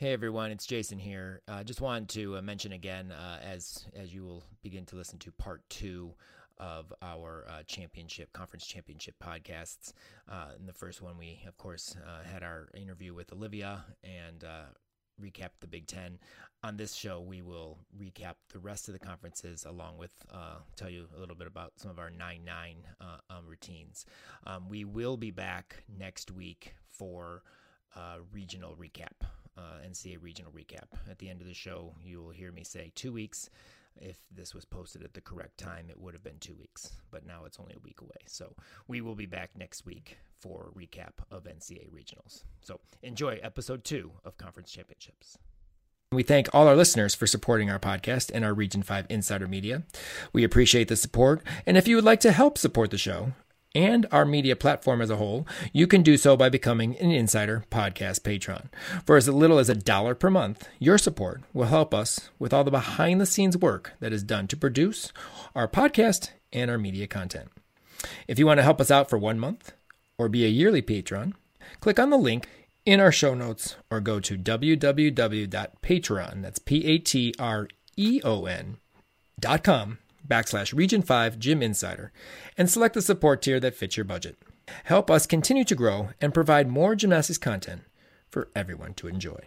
Hey everyone, it's Jason here. Uh, just wanted to uh, mention again, uh, as as you will begin to listen to part two of our uh, championship conference championship podcasts. Uh, in the first one, we of course uh, had our interview with Olivia and recap the Big Ten. On this show, we will recap the rest of the conferences, along with uh, tell you a little bit about some of our nine nine uh, um, routines. Um, we will be back next week for uh, regional recap, uh, NCAA regional recap. At the end of the show, you will hear me say two weeks. If this was posted at the correct time, it would have been two weeks, but now it's only a week away. So we will be back next week for recap of NCAA regionals. So enjoy episode two of Conference Championships. We thank all our listeners for supporting our podcast and our Region 5 Insider Media. We appreciate the support, and if you would like to help support the show and our media platform as a whole, you can do so by becoming an Insider Podcast patron. For as little as a dollar per month, your support will help us with all the behind the scenes work that is done to produce our podcast and our media content. If you want to help us out for one month, or be a yearly patron, click on the link in our show notes or go to www.patreon, that's P-A-T-R-E-O-N dot com backslash region 5 gym insider and select the support tier that fits your budget. Help us continue to grow and provide more gymnastics content for everyone to enjoy.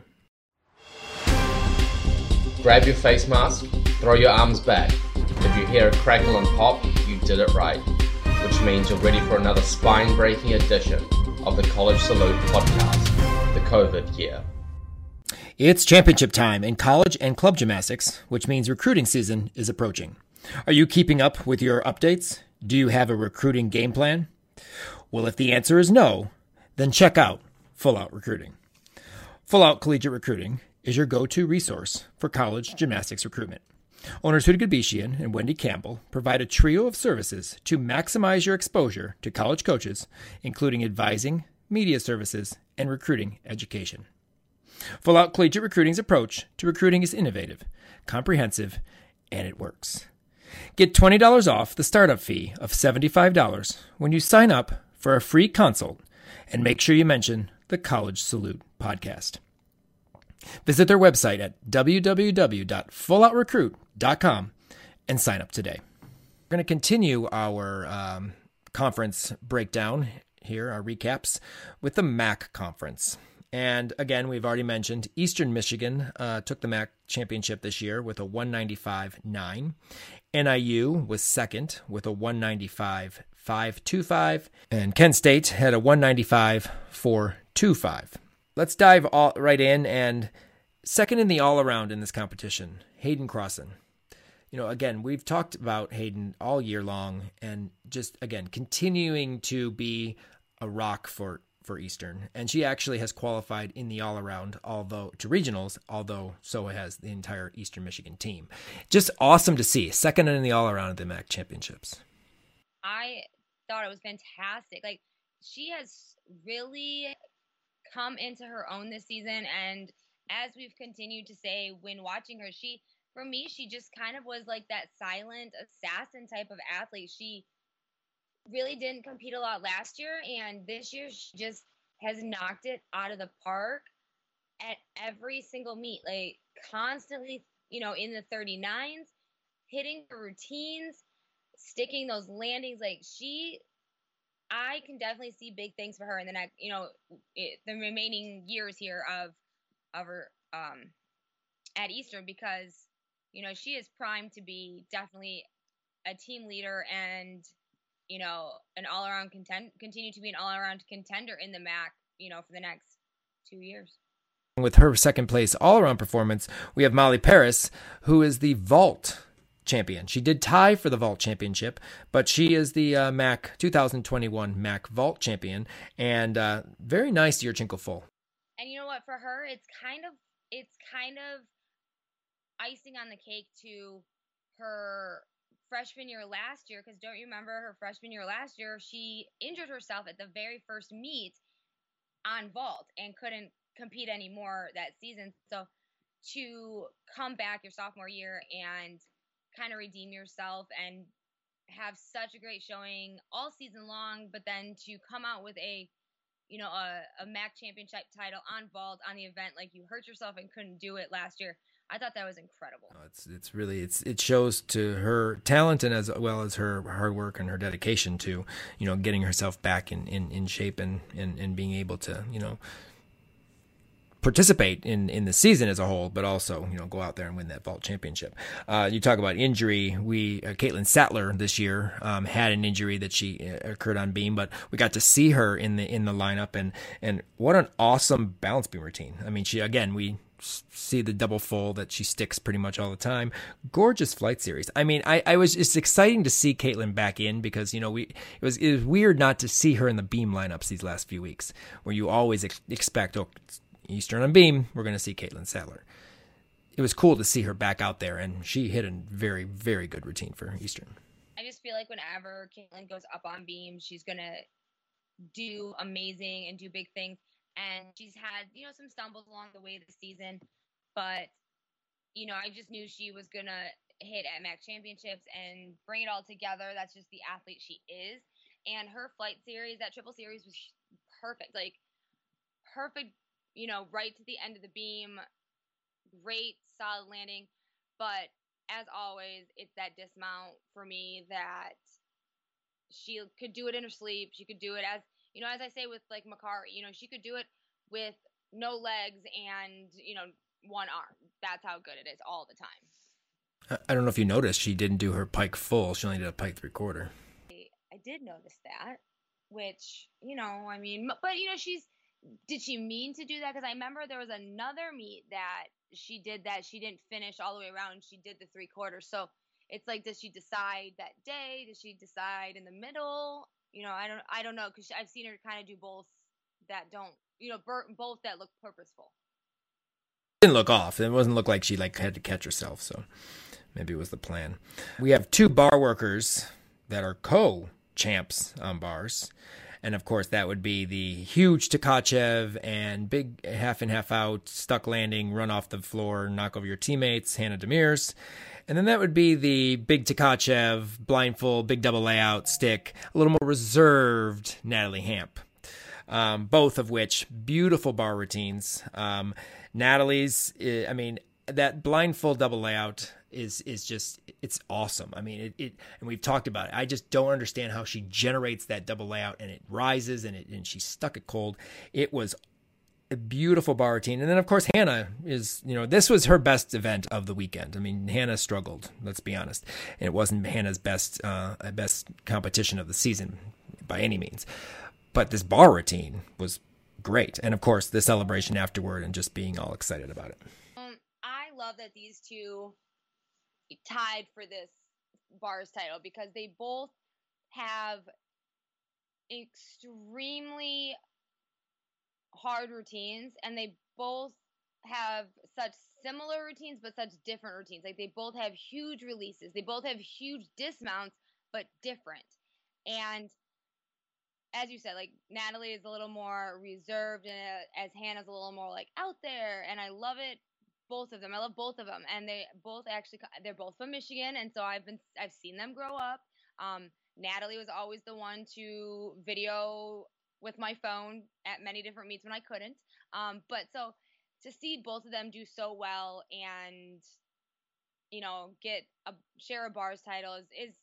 Grab your face mask, throw your arms back. If you hear a crackle and pop, you did it right which means you're ready for another spine breaking edition of the College Salute podcast, the COVID year. It's championship time in college and club gymnastics, which means recruiting season is approaching. Are you keeping up with your updates? Do you have a recruiting game plan? Well, if the answer is no, then check out Full Out Recruiting. Full Out Collegiate Recruiting is your go to resource for college gymnastics recruitment. Owners Huda Gabishian and Wendy Campbell provide a trio of services to maximize your exposure to college coaches, including advising, media services, and recruiting education. Full Out Collegiate Recruiting's approach to recruiting is innovative, comprehensive, and it works. Get $20 off the startup fee of $75 when you sign up for a free consult and make sure you mention the College Salute podcast. Visit their website at www.fulloutrecruit.com and sign up today. We're going to continue our um, conference breakdown here, our recaps, with the MAC conference. And again, we've already mentioned Eastern Michigan uh, took the MAC championship this year with a 195.9. NIU was second with a 195.525. And Kent State had a 195.425 let's dive all right in and second in the all around in this competition, Haydn Crossen. You know, again, we've talked about Haydn all year long and just again continuing to be a rock for for Eastern. And she actually has qualified in the all around, although to regionals, although so has the entire Eastern Michigan team. Just awesome to see. Second in the all around at the MAC championships. I thought it was fantastic. Like she has really come into her own this season. And as we've continued to say when watching her, she, for me, she just kind of was like that silent assassin type of athlete. She really didn't compete a lot last year. And this year, she just has knocked it out of the park at every single meet, like constantly, you know, in the 39s, hitting her routines, sticking those landings. Like she I can definitely see big things for her in the next, you know, it, the remaining years here of of her um, at Eastern because you know she is primed to be definitely a team leader and you know an all around contend continue to be an all around contender in the MAC, you know, for the next two years. With her second place all around performance, we have Molly Paris, who is the vault champion. She did tie for the vault championship, but she is the uh, MAC 2021 MAC vault champion, and uh, very nice Yurchenko full. And you know what? For her, it's kind of it's kind of icing on the cake to her freshman year last year. Because don't you remember her freshman year last year? She injured herself at the very first meet on vault and couldn't compete anymore that season. So to come back your sophomore year and kind of redeem yourself and have such a great showing all season long, but then to come out with a you know, a, a MAC championship title on vault on the event. Like you hurt yourself and couldn't do it last year. I thought that was incredible. it's it's really it's it shows to her talent and as well as her hard work and her dedication to you know getting herself back in in, in shape and, and and being able to you know participate in in the season as a whole, but also you know go out there and win that vault championship. Uh, you talk about injury. We uh, Caitlin Sattler this year um, had an injury that she uh, occurred on beam, but we got to see her in the in the lineup and and what an awesome balance beam routine. I mean, she again we see the double full that she sticks pretty much all the time. Gorgeous flight series. I mean, I, I was it's exciting to see Caitlin back in because you know we it was it was weird not to see her in the beam lineups these last few weeks where you always ex- expect oh Eastern on beam, we're going to see Caitlin Sattler. It was cool to see her back out there, and she hit a very, very good routine for Eastern. I just feel like whenever Caitlin goes up on beam, she's going to do amazing and do big things. And she's had, you know, some stumbles along the way this season, but, you know, I just knew she was to hit at MAC championships and bring it all together. That's just the athlete she is. And her flight series, that triple series was perfect. Like, perfect you know, right to the end of the beam. Great, solid landing. But as always, it's that dismount for me that she could do it in her sleep. She could do it as, you know, as I say with like Makarii, you know, she could do it with no legs and, you know, one arm. That's how good it is all the time. I don't know if you noticed, she didn't do her pike full. She only did a pike three quarter. I did notice that, which, you know, I mean, but, you know, she's, did she mean to do that? Because I remember there was another meet that she did that she didn't finish all the way around. She did the three quarters. So it's like, does she decide that day? Does she decide in the middle? You know, I don't, I don't know because I've seen her kind of do both that don't, you know, both that look purposeful. didn't look off. It wasn't look like she like had to catch herself. So maybe it was the plan. We have two bar workers that are co champs on bars. And of course, that would be the huge Tkachev and big half and half out, stuck landing, run off the floor, knock over your teammates, Hannah Demirs. And then that would be the big Tkachev, blindfold, big double layout, stick, a little more reserved Natalie Hamp. Um, both of which beautiful bar routines. Um, Natalie's, eh, I mean, that blindfold double layout is is just it's awesome. I mean, it, it and we've talked about it. I just don't understand how she generates that double layout and it rises and it and she's stuck it cold. It was a beautiful bar routine. And then of course Hannah is, you know, this was her best event of the weekend. I mean, Hannah struggled, let's be honest. And it wasn't Hannah's best uh best competition of the season by any means. But this bar routine was great. And of course the celebration afterward and just being all excited about it. Um, I love that these two tied for this bars title because they both have extremely hard routines and they both have such similar routines but such different routines like they both have huge releases they both have huge dismounts but different and as you said like natalie is a little more reserved and as hannah's a little more like out there and i love it both of them. I love both of them, and they both actually they're both from Michigan, and so I've been I've seen them grow up. Um, Natalie was always the one to video with my phone at many different meets when I couldn't. Um, but so to see both of them do so well and you know get a share a bars title is, is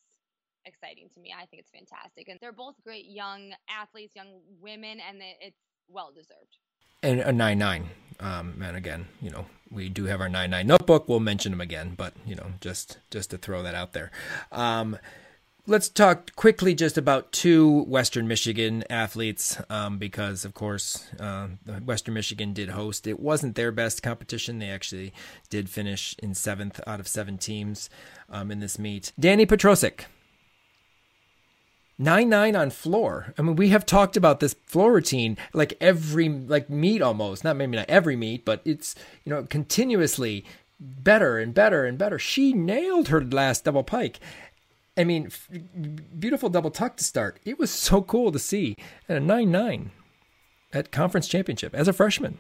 exciting to me. I think it's fantastic, and they're both great young athletes, young women, and it's well deserved and a nine nine. Um, and again, you know, we do have our nine nine notebook. We'll mention them again, but you know, just just to throw that out there. Um, let's talk quickly just about two Western Michigan athletes, um, because of course, uh, Western Michigan did host. It wasn't their best competition. They actually did finish in seventh out of seven teams um, in this meet. Danny Petrosic nine nine on floor. I mean, we have talked about this floor routine like every like meet almost. Not maybe not every meet, but it's you know continuously better and better and better. She nailed her last double pike. I mean, f- beautiful double tuck to start. It was so cool to see at a nine nine at conference championship as a freshman.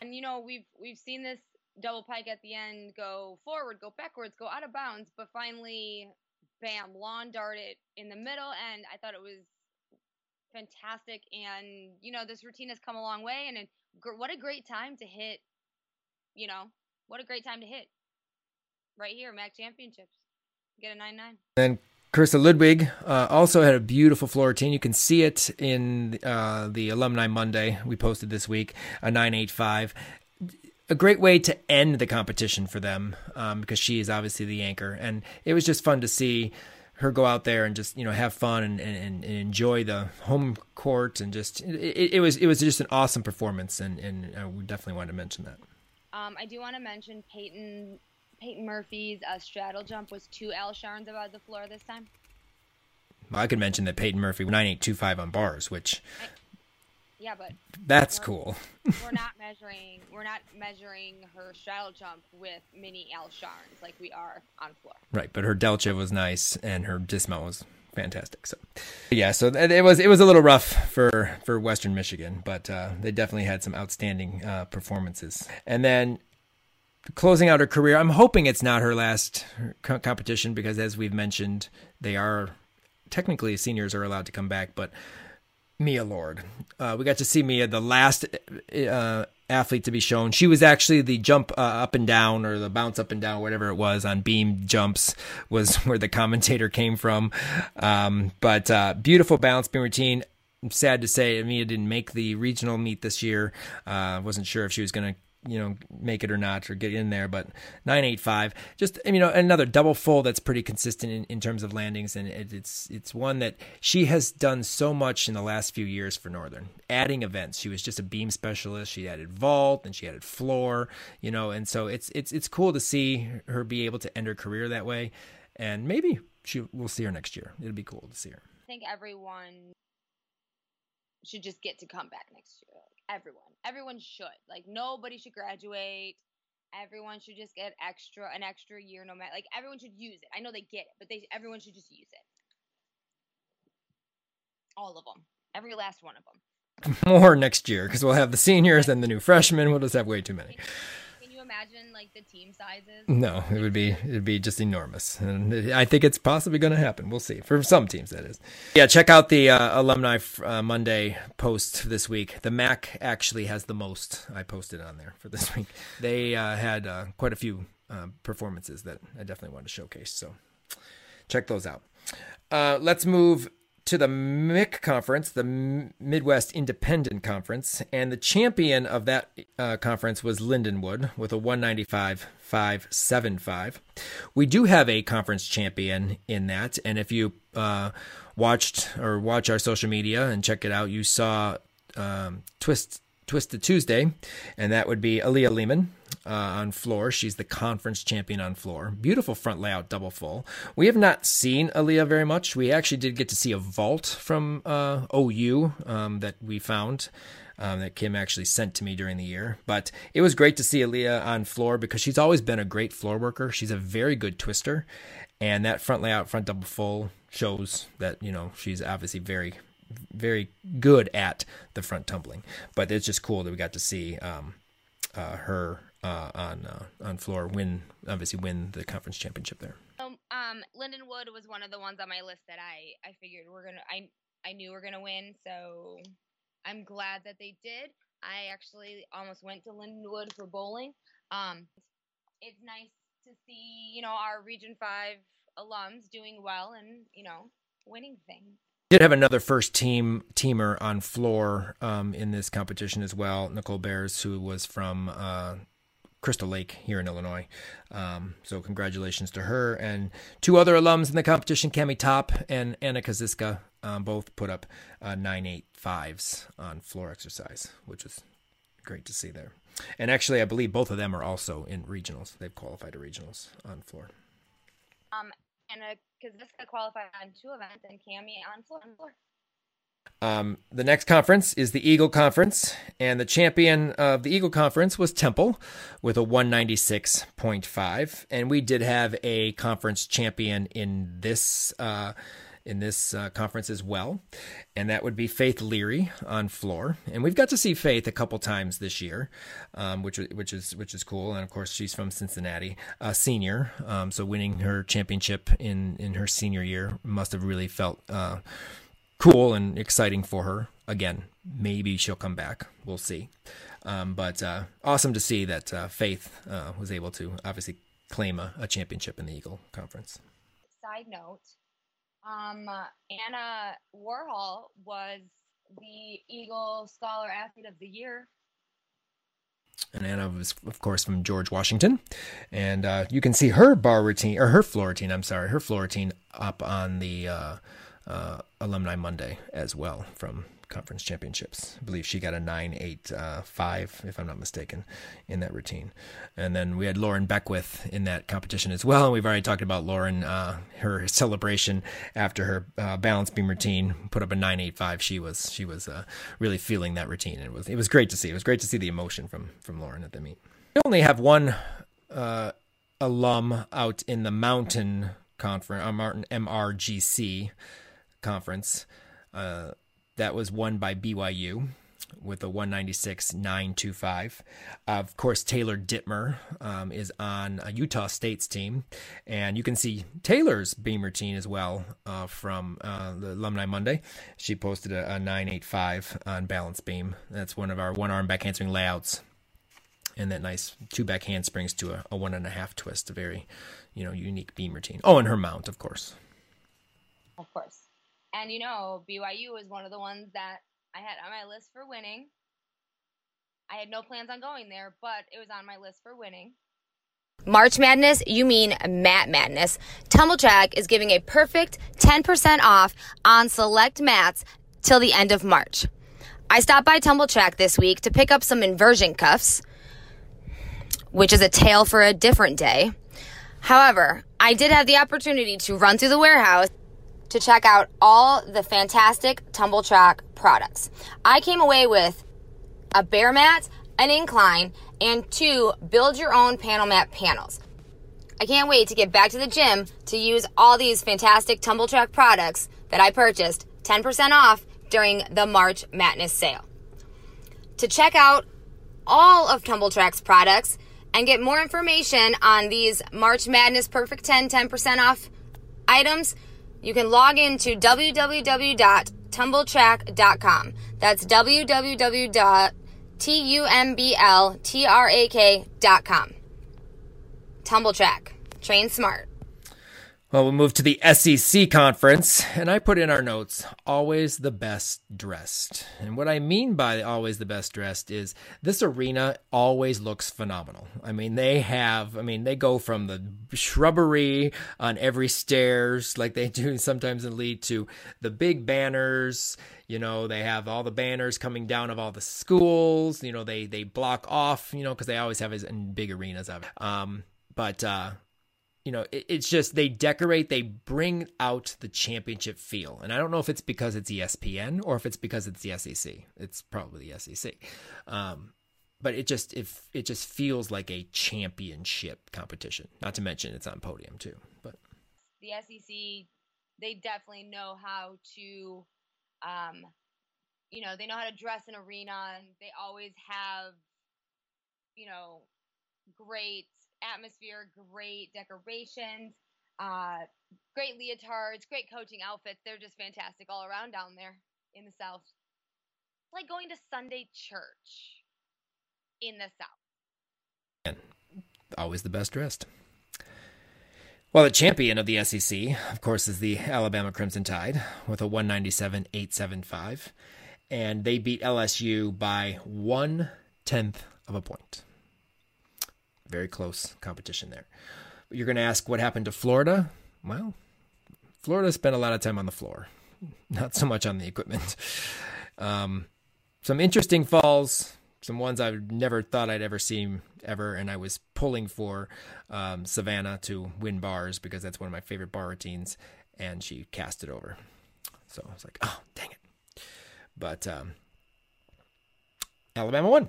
And you know we've we've seen this double pike at the end go forward, go backwards, go out of bounds, but finally bam, lawn darted in the middle, and I thought it was fantastic. And, you know, this routine has come a long way. And it, what a great time to hit, you know, what a great time to hit right here, MAC Championships. Get a 9 9. And Carissa Ludwig uh, also had a beautiful floor routine. You can see it in uh, the Alumni Monday we posted this week, a 985. A great way to end the competition for them um, because she is obviously the anchor. And it was just fun to see her go out there and just you know have fun and, and, and enjoy the home court and just it, it, was it was just an awesome performance and and uh, we definitely wanted to mention that. Um, I do want to mention Peyton Peyton Murphy's uh, straddle jump was two Al Sharns above the floor this time. Well, I could mention that Peyton Murphy nine eight two five on bars, which I, yeah, but that's we're, cool. we're not measuring we're not measuring her straddle jump with mini Al Sharns like we are on floor. Right, but her delta was nice and her dismount was fantastic. So yeah, so it was it was a little rough for for Western Michigan, but uh, they definitely had some outstanding uh, performances. And then closing out her career, I'm hoping it's not her last competition because as we've mentioned, they are technically seniors are allowed to come back, but Mia Lord. Uh, we got to see Mia, the last uh, athlete to be shown. She was actually the jump uh, up and down or the bounce up and down, whatever it was on beam jumps was where the commentator came from. Um, but uh, beautiful balance beam routine. Sad to say Mia didn't make the regional meet this year. Uh, wasn't sure if she was going to you know make it or not or get in there but 985 just you know another double full that's pretty consistent in, in terms of landings and it, it's it's one that she has done so much in the last few years for northern adding events. She was just a beam specialist. She added vault and she added floor you know and so it's it's it's cool to see her be able to end her career that way and maybe she we'll see her next year. It'll be cool to see her. I think everyone should just get to come back next year everyone. Everyone should. Like nobody should graduate. Everyone should just get extra an extra year no matter like everyone should use it. I know they get it, but they everyone should just use it. All of them. Every last one of them. More next year because we'll have the seniors and the new freshmen. We'll just have way too many imagine like the team sizes? No, it would be it'd be just enormous, and I think it's possibly going to happen. We'll see for some teams that is. Yeah, check out the uh, alumni uh, Monday post this week. The MAC actually has the most I posted on there for this week. They uh, had uh, quite a few uh, performances that I definitely want to showcase. So check those out. Uh, let's move to the MIC conference, the Midwest Independent Conference, and the champion of that uh, conference was Lindenwood with a 195.575. We do have a conference champion in that, and if you uh, watched or watch our social media and check it out, you saw um, Twist Twisted Tuesday, and that would be Aaliyah Lehman uh, on floor. She's the conference champion on floor. Beautiful front layout, double full. We have not seen Aaliyah very much. We actually did get to see a vault from uh, OU um, that we found. Um, that Kim actually sent to me during the year. But it was great to see Aaliyah on floor because she's always been a great floor worker. She's a very good twister, and that front layout, front double full shows that you know she's obviously very very good at the front tumbling. But it's just cool that we got to see um, uh, her uh, on uh, on floor win, obviously win the conference championship there. Um, um, Lindenwood was one of the ones on my list that I I figured we're gonna I I knew we are gonna win, so I'm glad that they did. I actually almost went to Lindenwood for bowling. Um, it's nice to see you know our Region Five alums doing well and you know winning things did have another first team teamer on floor um, in this competition as well, Nicole Bears, who was from uh, Crystal Lake here in Illinois. Um, so congratulations to her and two other alums in the competition, Cami Top and Anna Kaziska, um, both put up uh, nine eight fives on floor exercise, which was great to see there. And actually, I believe both of them are also in regionals. They've qualified to regionals on floor. Um, and Kaziska qualified on two events and Cami on floor. Um, the next conference is the Eagle Conference, and the champion of the Eagle Conference was Temple with a 196.5. And we did have a conference champion in this uh, in this uh, conference as well, and that would be Faith Leary on floor. And we've got to see Faith a couple times this year, um, which which is which is cool. And of course, she's from Cincinnati, a senior, um, so winning her championship in in her senior year must have really felt. Uh, cool and exciting for her. Again, maybe she'll come back. We'll see. Um, but uh, awesome to see that uh, Faith uh, was able to obviously claim a, a, championship in the Eagle Conference. Side note um, Anna Warhol was the Eagle Scholar Athlete of the Year. And Anna was, of course, from George Washington. And uh, you can see her bar routine, or her floor routine, I'm sorry, her floor routine up on the uh, uh, Alumni Monday as well from conference championships. I believe she got a 9 8 uh, 5, if I'm not mistaken, in that routine. And then we had Lauren Beckwith in that competition as well. And we've already talked about Lauren, uh, her celebration after her uh, balance beam routine, put up a 9 8 5. She was, she was uh, really feeling that routine. It was, it was great to see. It was great to see the emotion from, from Lauren at the meet. We only have one uh, alum out in the mountain conference, uh, Martin MRGC conference. Uh, that was won by BYU with a 196.925. Of course, Taylor Dittmer um, is on Utah State's team. And you can see Taylor's beam routine as well uh, from uh, the Alumni Monday. She posted a, a 985 on balance beam. That's one of our one arm back handspring layouts. And that nice two back handsprings to a, a one and a half twist, a very, you know, unique beam routine. Oh, and her mount, of course. Of course. And you know, BYU was one of the ones that I had on my list for winning. I had no plans on going there, but it was on my list for winning. March Madness, you mean Mat Madness. Tumbl Trak is giving a perfect 10% off on select mats till the end of March. I stopped by Tumbl Trak this week to pick up some inversion cuffs, which is a tale for a different day. However, I did have the opportunity to run through the warehouse to check out all the fantastic Tumbl Trak products. I came away with a bare mat, an incline, and two build your own panel mat panels. I can't wait to get back to the gym to use all these fantastic Tumbl Trak products that I purchased 10% off during the March Madness sale. To check out all of Tumbl Trak's products and get more information on these March Madness Perfect 10 10% off items, you can log into www.tumbltrak.com. That's www.tumbltrak.com. Tumbl Trak. Train smart. Well, we'll move to the SEC conference, and I put in our notes always the best dressed. And what I mean by always the best dressed is this arena always looks phenomenal. I mean, they have, I mean, they go from the shrubbery on every stairs, like they do sometimes in lead, to the big banners. You know, they have all the banners coming down of all the schools. You know, they they block off. You know, because they always have it in big arenas of. Um, but uh, you know, it, it's just they decorate, they bring out the championship feel. And I don't know if it's because it's ESPN or if it's because it's the SEC. It's probably the SEC. Um, but it just if it just feels like a championship competition. Not to mention it's on podium too. But the SEC, they definitely know how to, um, you know, they know how to dress an arena, they always have, you know, great atmosphere, great decorations, uh, great leotards, great coaching outfits. They're just fantastic all around down there in the South. It's like going to Sunday church in the South. And always the best dressed. Well, the champion of the SEC, of course, is the Alabama Crimson Tide with a 197 875. And they beat LSU by one tenth of a point very close competition there. You're going to ask what happened to Florida? Well, Florida spent a lot of time on the floor, not so much on the equipment. Um, some interesting falls, some ones I never thought I'd ever see ever, and I was pulling for um, Savannah to win bars because that's one of my favorite bar routines, and she cast it over. So I was like, oh, dang it. But um, Alabama won.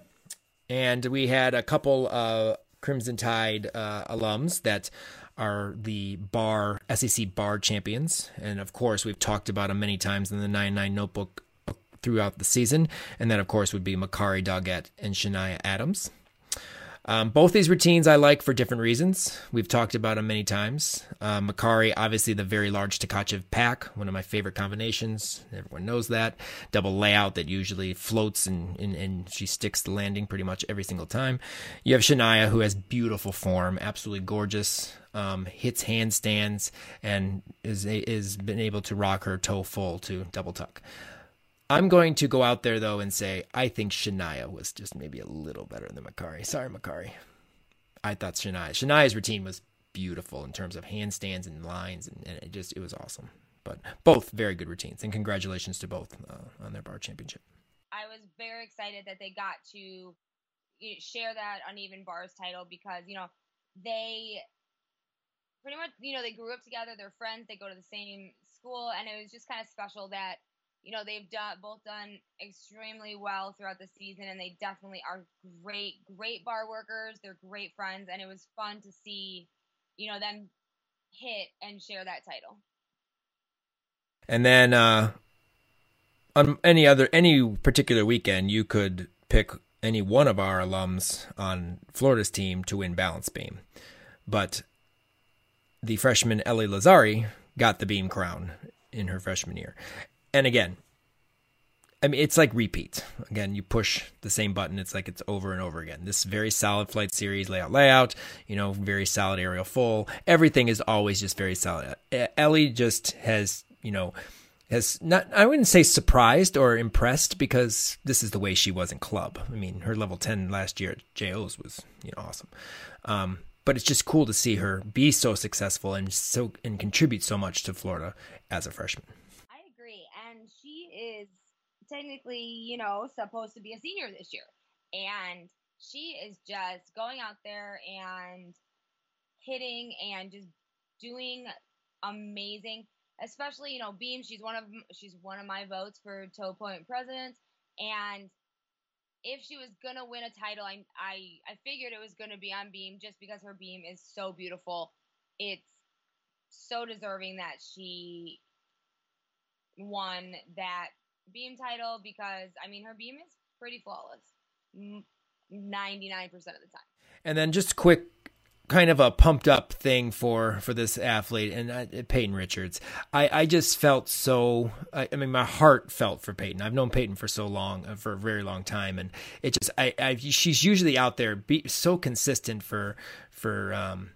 And we had a couple uh, Crimson Tide uh, alums that are the bar SEC bar champions, and of course we've talked about them many times in the 99 Notebook throughout the season, and that of course would be Makarii Doggette and Shania Adams. Um, both these routines I like for different reasons. We've talked about them many times. Uh, Makarii, obviously the very large Tkachev pack, one of my favorite combinations. Everyone knows that. Double layout that usually floats and, and, and she sticks the landing pretty much every single time. You have Shania, who has beautiful form, absolutely gorgeous. Um, hits handstands and is is been able to rock her toe full to double tuck. I'm going to go out there though and say I think Shania was just maybe a little better than Makarii. Sorry, Makarii. I thought Shania Shania's routine was beautiful in terms of handstands and lines, and, and it just it was awesome. But both very good routines, and congratulations to both uh, on their bar championship. I was very excited that they got to share that uneven bars title because you know they pretty much you know they grew up together, they're friends, they go to the same school, and it was just kind of special that you know they've done both done extremely well throughout the season and they definitely are great great bar workers. They're great friends and it was fun to see you know them hit and share that title. And then uh on any other any particular weekend you could pick any one of our alums on Florida's team to win balance beam. But the freshman Ellie Lazzari got the beam crown in her freshman year and again, I mean, it's like repeat. Again, you push the same button. It's like it's over and over again. This very solid flight series layout, layout. You know, very solid aerial full. Everything is always just very solid. Ellie just has, you know, has not. I wouldn't say surprised or impressed because this is the way she was in club. I mean, her level ten last year at JOs was you know awesome. Um, but it's just cool to see her be so successful and so and contribute so much to Florida as a freshman technically, you know, supposed to be a senior this year. And she is just going out there and hitting and just doing amazing. Especially, you know, Beam, she's one of she's one of my votes for Toe Point president. And if she was gonna win a title, I I I figured it was gonna be on Beam just because her beam is so beautiful. It's so deserving that she won that beam title because I mean her beam is pretty flawless, ninety nine percent of the time. And then just quick kind of a pumped up thing for for this athlete and uh, Peyton Richards. I I just felt so. I, I, mean, my heart felt for Peyton. I've known Peyton for so long, uh, for a very long time, and it just I, I she's usually out there, be so consistent for for um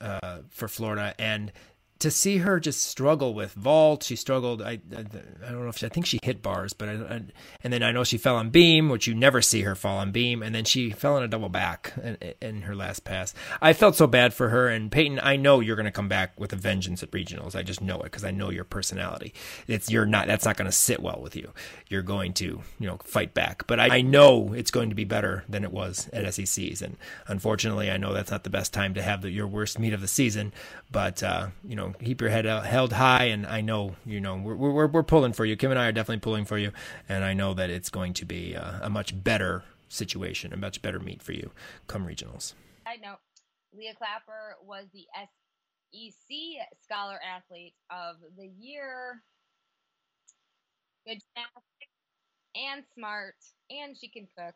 uh for Florida and to see her just struggle with vault, she struggled. I, I, I don't know if she, I think she hit bars, but I, I, and then I know she fell on beam, which you never see her fall on beam, and then she fell on a double back in, in her last pass. I felt so bad for her and Peyton. I know you're going to come back with a vengeance at regionals. I just know it because I know your personality. It's you're not. That's not going to sit well with you. You're going to you know fight back, but I, I know it's going to be better than it was at SECs. And unfortunately, I know that's not the best time to have the, your worst meet of the season. But uh, you know keep your head held high. And I know, you know, we're, we're, we're pulling for you. Kim and I are definitely pulling for you. And I know that it's going to be a, a much better situation, a much better meet for you come regionals. Side note, Leah Clapper was the SEC Scholar Athlete of the Year. Good and smart, and she can cook.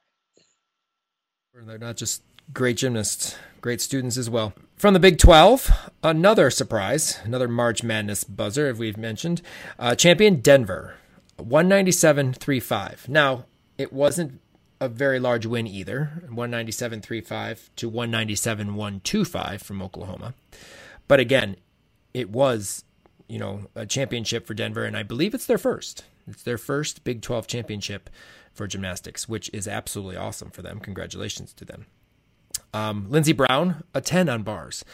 They're not just great gymnasts, great students as well. From the Big 12, another surprise, another March Madness buzzer, as we've mentioned. Uh, champion Denver, 197.35. Now, it wasn't a very large win either, 197.35 to 197.125 from Oklahoma. But again, it was, you know, a championship for Denver, and I believe it's their first. It's their first Big 12 championship for gymnastics, which is absolutely awesome for them. Congratulations to them. Um, Lynnzee Brown, a 10 on bars.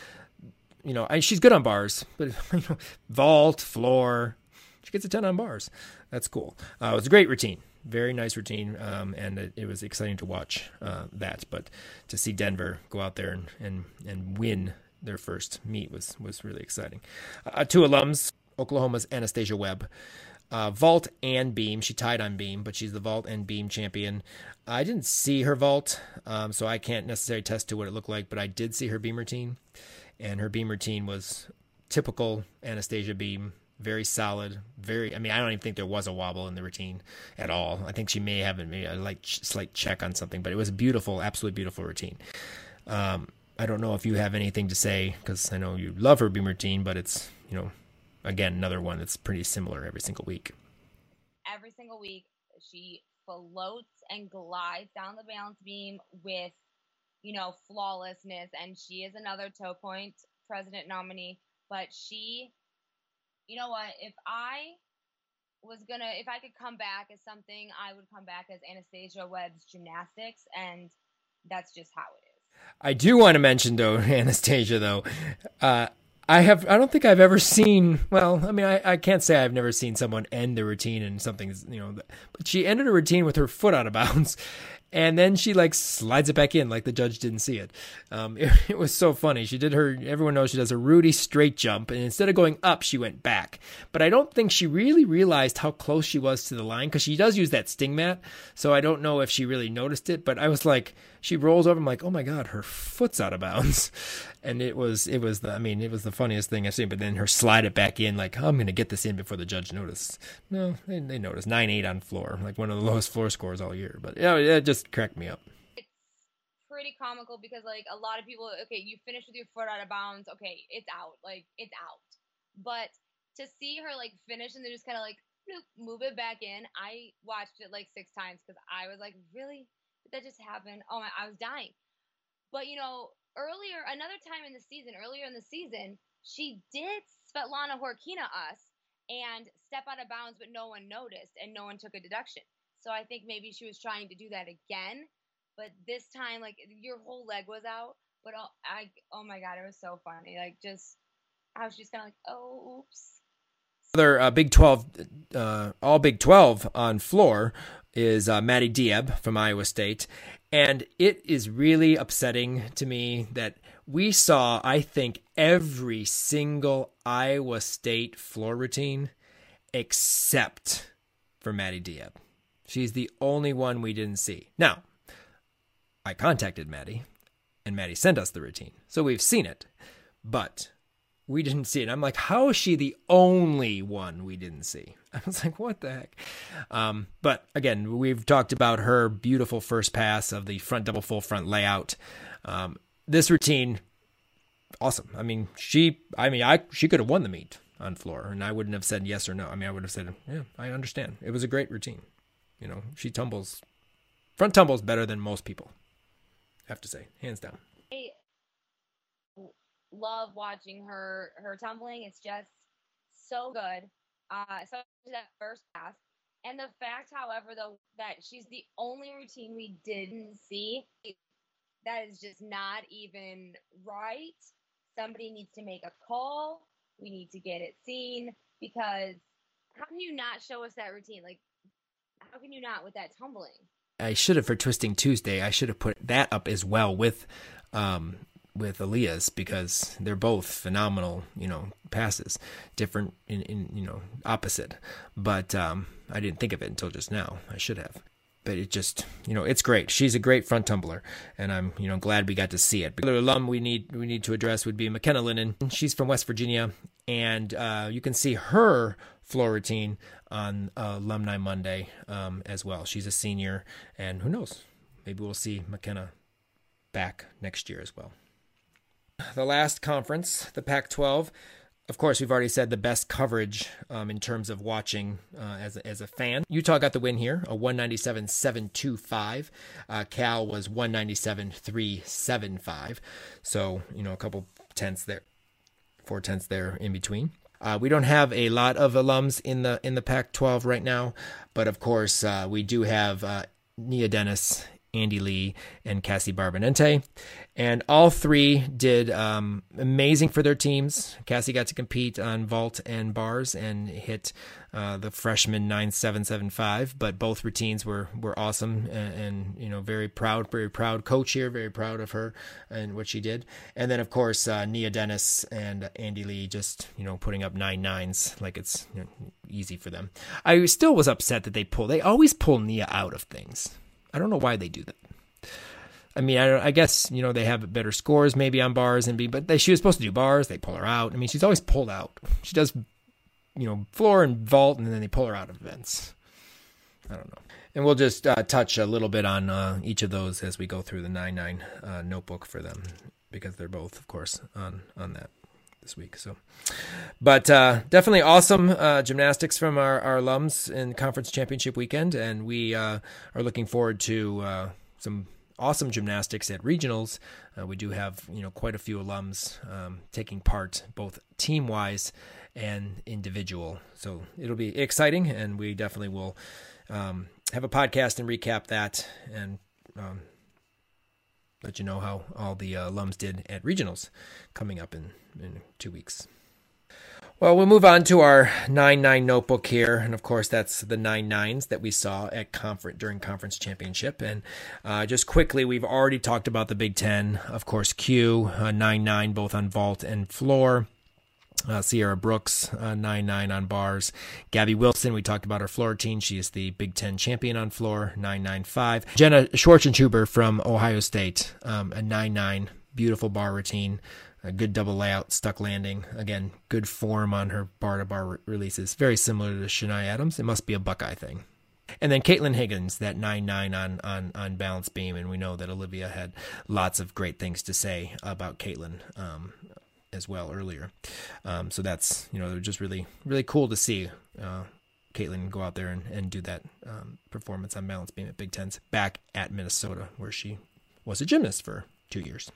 You know, I, she's good on bars, but you know, vault, floor, she gets a 10 on bars. That's cool. Uh, it was a great routine. Very nice routine, um, and it, it, was exciting to watch uh, that. But to see Denver go out there and, and, and win their first meet was was really exciting. Uh, two alums, Oklahoma's Anastasia Webb uh, vault and beam. She tied on beam, but she's the vault and beam champion. I didn't see her vault, um, so I can't necessarily test to what it looked like, but I did see her beam routine, and her beam routine was typical Anastasia beam, very solid, very. I mean, I don't even think there was a wobble in the routine at all. I think she may have maybe a like slight check on something, but it was a beautiful, absolutely beautiful routine. Um, I don't know if you have anything to say because I know you love her beam routine, but it's you know again another one that's pretty similar every single week. Every single week, she floats and glides down the balance beam with you know flawlessness, and she is another toe point president nominee. But she, you know what? If I was gonna, if I could come back as something, I would come back as Anastasia Webb's gymnastics, and that's just how it is. I do want to mention though, Anastasia though, uh, I have I don't think I've ever seen well I mean I, I can't say I've never seen someone end the routine and something's you know but she ended a routine with her foot out of bounds and then she like slides it back in like the judge didn't see it. Um, it, it was so funny. She did her. Everyone knows she does a Rudy straight jump, and instead of going up, she went back. But I don't think she really realized how close she was to the line because she does use that sting mat. So I don't know if she really noticed it. But I was like, she rolls over. I'm like, oh my god, her foot's out of bounds, and it was it was the I mean it was the funniest thing I've seen. But then her slide it back in like oh, I'm gonna get this in before the judge noticed. No, they, they noticed nine eight on floor, like one of the lowest floor scores all year. But yeah, just cracked me up. It's pretty comical because like a lot of people, okay, you finish with your foot out of bounds, okay, it's out, like it's out. But to see her like finish and then just kind of like move it back in, I watched it like six times because I was like, really, did that just happen? Oh my, I was dying. But you know, earlier, another time in the season, earlier in the season, she did Svetlana Khorkina us and step out of bounds, but no one noticed and no one took a deduction. So I think maybe she was trying to do that again, but this time, like your whole leg was out. But oh, I, oh my god, it was so funny. Like just, I was just kind of like, oh, oops. Other uh, Big Twelve, uh, all Big Twelve on floor is uh, Maddie Diab from Iowa State, and it is really upsetting to me that we saw, I think, every single Iowa State floor routine except for Maddie Diab. She's the only one we didn't see. Now, I contacted Maddie, and Maddie sent us the routine. So we've seen it, but we didn't see it. I'm like, how is she the only one we didn't see? I was like, what the heck? Um, but again, we've talked about her beautiful first pass of the front double full front layout. Um, this routine, awesome. I mean, she, I mean, I she could have won the meet on floor, and I wouldn't have said yes or no. I mean, I would have said, yeah, I understand. It was a great routine. You know, she tumbles, front tumbles better than most people. I have to say, hands down. I love watching her her tumbling. It's just so good. Uh, especially that first pass. And the fact, however, though, that she's the only routine we didn't see, that is just not even right. Somebody needs to make a call. We need to get it seen because how can you not show us that routine? Like, how can you not with that tumbling? I should have for Twisting Tuesday. I should have put that up as well with, um, with Aaliyah's because they're both phenomenal. You know, passes, different in, in you know opposite. But um, I didn't think of it until just now. I should have. But it just, you know, it's great. She's a great front tumbler, and I'm, you know, glad we got to see it. Another alum we need we need to address would be McKenna Lennon. She's from West Virginia, and uh, you can see her floor routine on uh, Alumni Monday um, as well. She's a senior, and who knows? Maybe we'll see McKenna back next year as well. The last conference, the Pac 12. Of course, we've already said the best coverage um, in terms of watching uh, as, a, as a fan. Utah got the win here, a 197.725. Uh, Cal was 197.375. So, you know, a couple tenths there, four tenths there in between. Uh, we don't have a lot of alums in the in the Pac-12 right now, but of course uh, we do have uh, Nia Dennis, Andy Lee, and Cassie Barbanente, and all three did um, amazing for their teams. Cassie got to compete on vault and bars and hit uh, the freshman 9775, but both routines were were awesome and, and, you know very proud, very proud coach here, very proud of her and what she did. And then of course uh, Nia Dennis and Andy Lee just you know putting up nine nines like it's you know, easy for them. I still was upset that they pull. They always pull Nia out of things. I don't know why they do that. I mean, I, I, guess you know they have better scores maybe on bars and be, but they, she was supposed to do bars. They pull her out. I mean, she's always pulled out. She does you know, floor and vault, and then they pull her out of events. I don't know. And we'll just uh, touch a little bit on uh, each of those as we go through the 9 9 uh, notebook for them because they're both, of course, on, on that this week. So, but uh, definitely awesome uh, gymnastics from our, our alums in conference championship weekend, and we uh, are looking forward to some awesome gymnastics at regionals. Uh, we do have you know quite a few alums um, taking part, both team wise and individual. So it'll be exciting, and we definitely will um, have a podcast and recap that and. Um, let you know how all the uh, alums did at regionals coming up in, in two weeks. Well, we'll move on to our 9 9 notebook here. And of course, that's the 9 9s that we saw at conference during conference championship. And uh, just quickly, we've already talked about the Big Ten. Of course, Q, uh, 9 9, both on vault and floor. Uh, Sierra Brooks, uh, 9 9 on bars. Gabby Wilson, we talked about her floor routine. She is the Big Ten champion on floor, 9 9 5. Jenna Schwarzentuber from Ohio State, um, a 9 9, beautiful bar routine. A good double layout, stuck landing. Again, good form on her bar to bar releases. Very similar to Shania Adams. It must be a Buckeye thing. And then Caitlin Higgins, that 9 9 on, on, on balance beam. And we know that Olivia had lots of great things to say about Caitlin. Um, as well earlier. Um, so that's you know just really really cool to see uh, Caitlin go out there and, and do that um, performance on balance beam at Big Tens back at Minnesota where she was a gymnast for two years.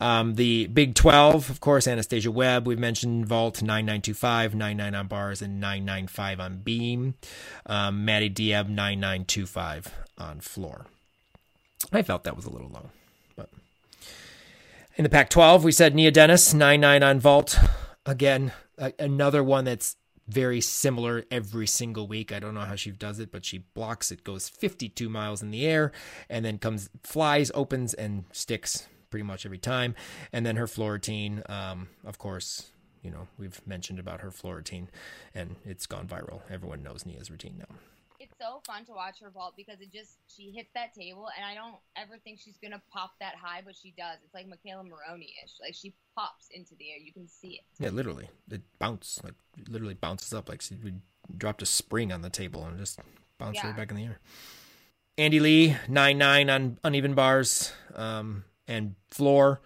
Um, the Big 12, of course, Anastasia Webb, we've mentioned vault 9925, 99 on bars, and 995 on beam. Um, Maddie Diab 9925 on floor. I felt that was a little low. But In the Pac 12, we said Nia Dennis, 9 9 on vault. Again, another one that's very similar every single week. I don't know how she does it, but she blocks it, goes 52 miles in the air, and then comes, flies, opens, and sticks pretty much every time. And then her floor routine, um, of course, you know, we've mentioned about her floor routine, and it's gone viral. Everyone knows Nia's routine now it's so fun to watch her vault because it just she hits that table and I don't ever think she's gonna pop that high, but she does. It's like McKayla Maroney ish. Like she pops into the air. You can see it. Yeah, literally. It bounces like literally bounces up like she dropped a spring on the table and just bounced yeah. right back in the air. Andy Lee, nine nine on uneven bars, um, and floor.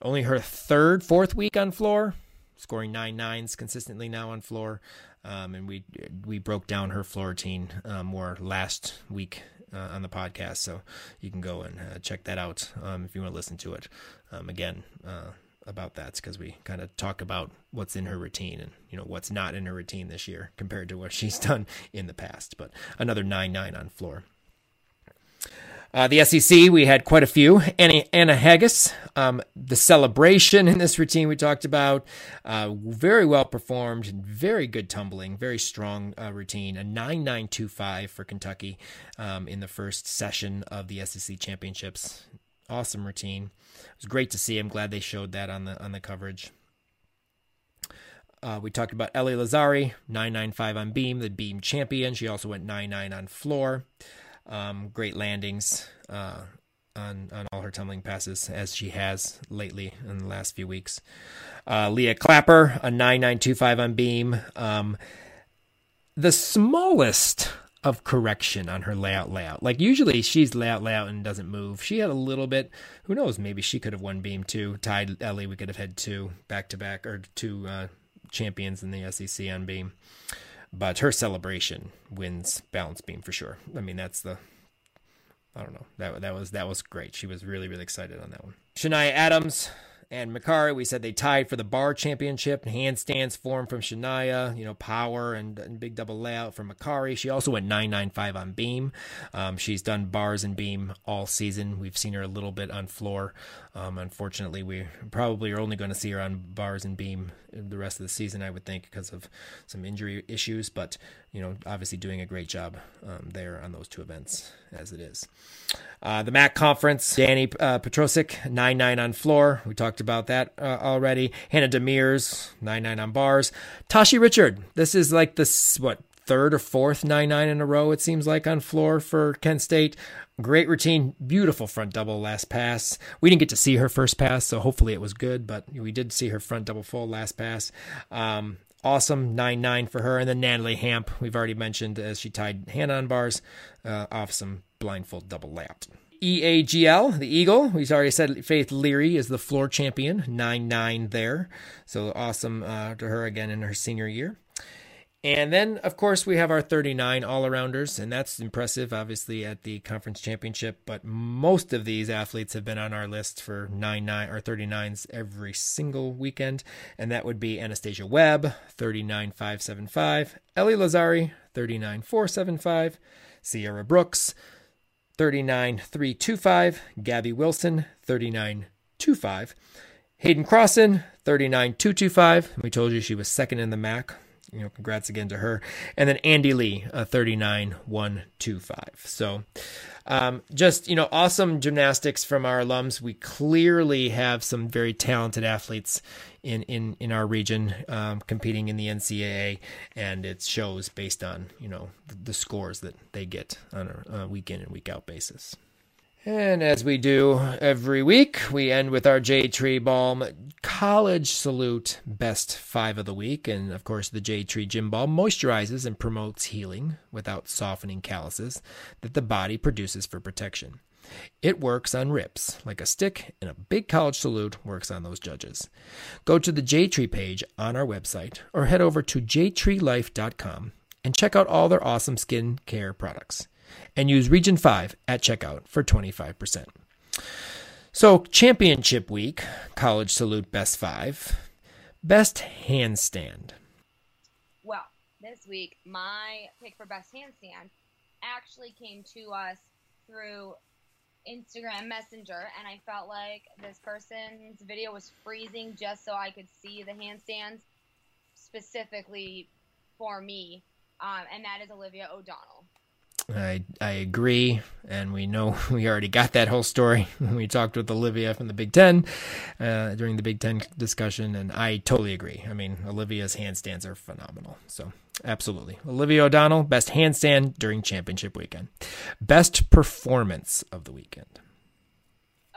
Only her third, fourth week on floor, scoring nine nines consistently now on floor. Um, and we we broke down her floor routine uh, more last week uh, on the podcast, so you can go and uh, check that out um, if you want to listen to it um, again uh, about that because we kind of talk about what's in her routine and you know what's not in her routine this year compared to what she's done in the past. But another nine nine on floor. Uh, the SEC, we had quite a few. Anna, Anna Haggis, um, the celebration in this routine we talked about, uh, very well performed, very good tumbling, very strong uh, routine. A 9925 for Kentucky um, in the first session of the SEC championships. Awesome routine. It was great to see. I'm glad they showed that on the on the coverage. Uh, we talked about Ellie Lazzari, 995 on beam, the beam champion. She also went 99 on floor. Um, great landings uh, on on all her tumbling passes as she has lately in the last few weeks. Uh, Leah Clapper a nine nine two five on beam. Um, the smallest of correction on her layout layout. Like usually she's layout layout and doesn't move. She had a little bit. Who knows? Maybe she could have won beam too. Tied Ellie. We could have had two back to back or two uh, champions in the SEC on beam but her celebration wins balance beam for sure. I mean, that's the I don't know. That that was that was great. She was really really excited on that one. Shania Adams and Makarii, we said they tied for the bar championship. Handstands form from Shania, you know, power and, and, big double layout from Makarii. She also went 995 on beam. Um, she's done bars and beam all season. We've seen her a little bit on floor. Um, unfortunately, we probably are only going to see her on bars and beam the rest of the season, I would think, because of some injury issues. But you know, obviously doing a great job um, there on those two events as it is. Uh, the MAC conference, Danny uh, Petrosic, 9 9 on floor. We talked about that uh, already. Hannah Demirs, 9 9 on bars. Tashi Richard, this is like this, what, third or fourth 9 9 in a row, it seems like, on floor for Kent State. Great routine, beautiful front double last pass. We didn't get to see her first pass, so hopefully it was good, but we did see her front double full last pass. Um, awesome 9-9 for her and then natalie hamp we've already mentioned as she tied hannah on bars uh, off some blindfold double layout EAGL, the Eagle. We've already said Faith Leary is the floor champion, 9 9 there. So awesome uh, to her again in her senior year. And then, of course, we have our 39 all arounders, and that's impressive, obviously, at the conference championship. But most of these athletes have been on our list for 9 9 or 39s every single weekend. And that would be Anastasia Webb, 39 575, Ellie Lazzari, 39 475, Sierra Brooks, 39325, Gabby Wilson, 3925, Haydn Crossen, 39 225. We told you she was second in the MAC you know, congrats again to her. And then Andy Lee, a 39 125. So, um, just, you know, awesome gymnastics from our alums. We clearly have some very talented athletes in, in, in our region um, competing in the NCAA, and it shows based on, you know, the, the scores that they get on a, a week in and week out basis. And as we do every week, we end with our J Tree Balm College Salute Best Five of the Week. And of course, the J Tree Gym Balm moisturizes and promotes healing without softening calluses that the body produces for protection. It works on rips like a stick, and a big college salute works on those judges. Go to the J Tree page on our website or head over to jtreelife.com and check out all their awesome skin care products and use Region 5 at checkout for 25%. So, Championship Week, College Salute Best 5, Best Handstand. Well, this week, my pick for Best Handstand actually came to us through Instagram Messenger, and I felt like this person's video was freezing just so I could see the handstands specifically for me, um, and that is Olivia O'Donnell. I I agree, and we know we already got that whole story when we talked with Olivia from the Big Ten uh, during the Big Ten discussion, and I totally agree. I mean, Olivia's handstands are phenomenal. So absolutely, Olivia O'Donnell, best handstand during championship weekend, best performance of the weekend.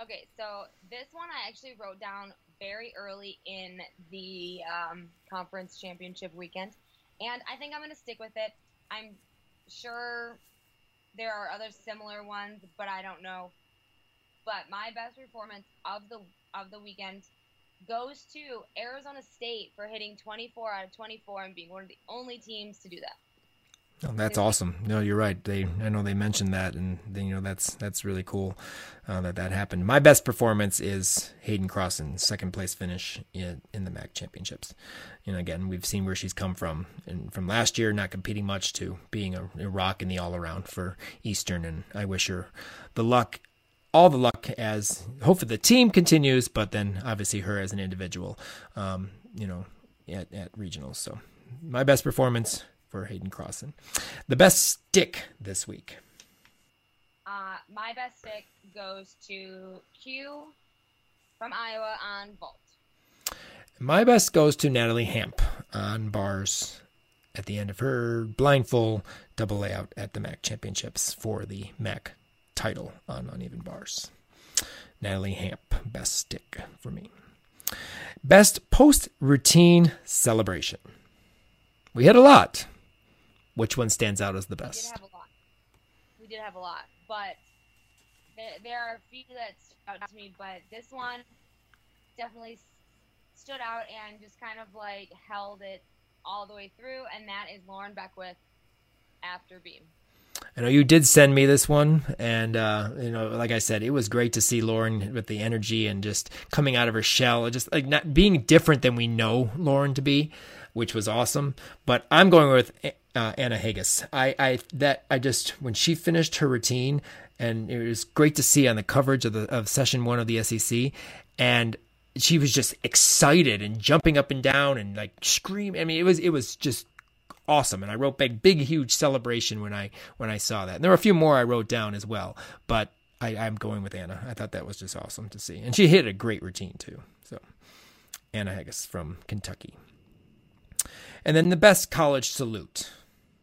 Okay, so this one I actually wrote down very early in the um, conference championship weekend, and I think I'm going to stick with it. I'm sure there are other similar ones, but I don't know. But my best performance of the of the weekend goes to Arizona State for hitting 24 out of 24 and being one of the only teams to do that. Oh, that's awesome. No, you're right. They, I know they mentioned that, and they, you know that's that's really cool uh, that that happened. My best performance is Haydn Crossen, second place finish in, in the MAC championships. You know, again, we've seen where she's come from, and from last year not competing much to being a, a rock in the all around for Eastern, and I wish her the luck all the luck as hopefully the team continues, but then obviously her as an individual, um, you know, at, at regionals. So my best performance, for Haydn Crossen. The best stick this week. Uh, my best stick goes to Q from Iowa on vault. My best goes to Natalie Hamp on bars at the end of her blindfold double layout at the MAC championships for the MAC title on uneven bars. Natalie Hamp, best stick for me. Best post routine celebration. We had a lot. Which one stands out as the best? We did have a lot. We did have a lot, but there, there are a few that stood out to me, but this one definitely stood out and just kind of like held it all the way through, and that is Lauren Beckwith after Beam. I know you did send me this one, and uh, you know, like I said, it was great to see Lauren with the energy and just coming out of her shell, just like not being different than we know Lauren to be, which was awesome. But I'm going with uh, Anna Haggis. I, I that I just when she finished her routine, and it was great to see on the coverage of the of session one of the SEC, and she was just excited and jumping up and down and like screaming. I mean, it was it was just awesome. And I wrote big, big, huge celebration when I when I saw that. And there were a few more I wrote down as well, but I, I'm going with Anna. I thought that was just awesome to see, and she hit a great routine too. So Anna Haggis from Kentucky. And then the best college salute.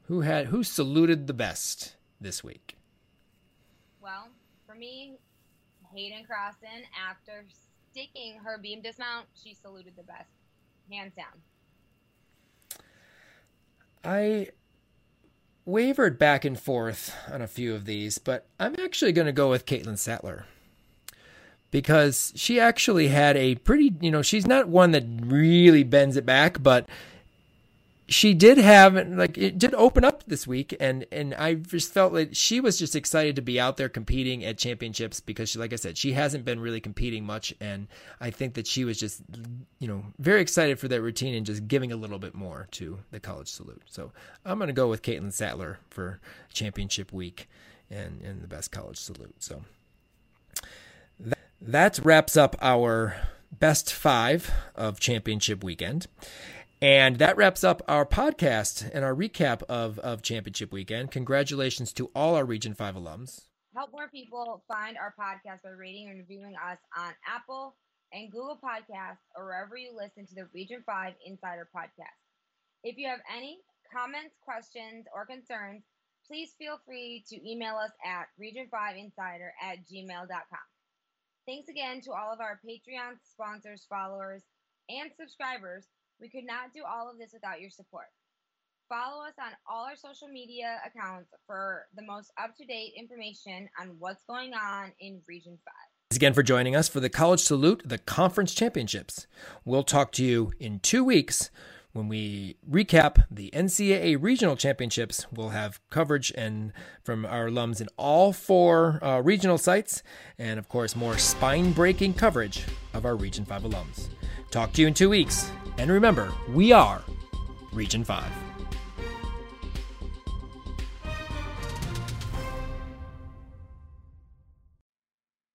Who had who saluted the best this week? Well, for me, Haydn Crossen, after sticking her beam dismount, she saluted the best, hands down. I wavered back and forth on a few of these, but I'm actually going to go with Caitlin Sattler because she actually had a pretty, you know, she's not one that really bends it back, but she did have like it did open up this week and and I just felt like she was just excited to be out there competing at championships because she like I said she hasn't been really competing much and I think that she was just you know very excited for that routine and just giving a little bit more to the college salute. So I'm going to go with Caitlin Sattler for championship week and and the best college salute. So that, that wraps up our best 5 of championship weekend. And that wraps up our podcast and our recap of, of Championship Weekend. Congratulations to all our Region 5 alums. Help more people find our podcast by rating and reviewing us on Apple and Google Podcasts or wherever you listen to the Region 5 Insider podcast. If you have any comments, questions, or concerns, please feel free to email us at region5insider at gmail.com. Thanks again to all of our Patreon sponsors, followers, and subscribers we could not do all of this without your support. Follow us on all our social media accounts for the most up to date information on what's going on in Region 5. Thanks again for joining us for the College Salute, the Conference Championships. We'll talk to you in two weeks when we recap the NCAA Regional Championships. We'll have coverage and from our alums in all four uh, regional sites, and of course, more spine breaking coverage of our Region 5 alums. Talk to you in two weeks. And remember, we are Region 5.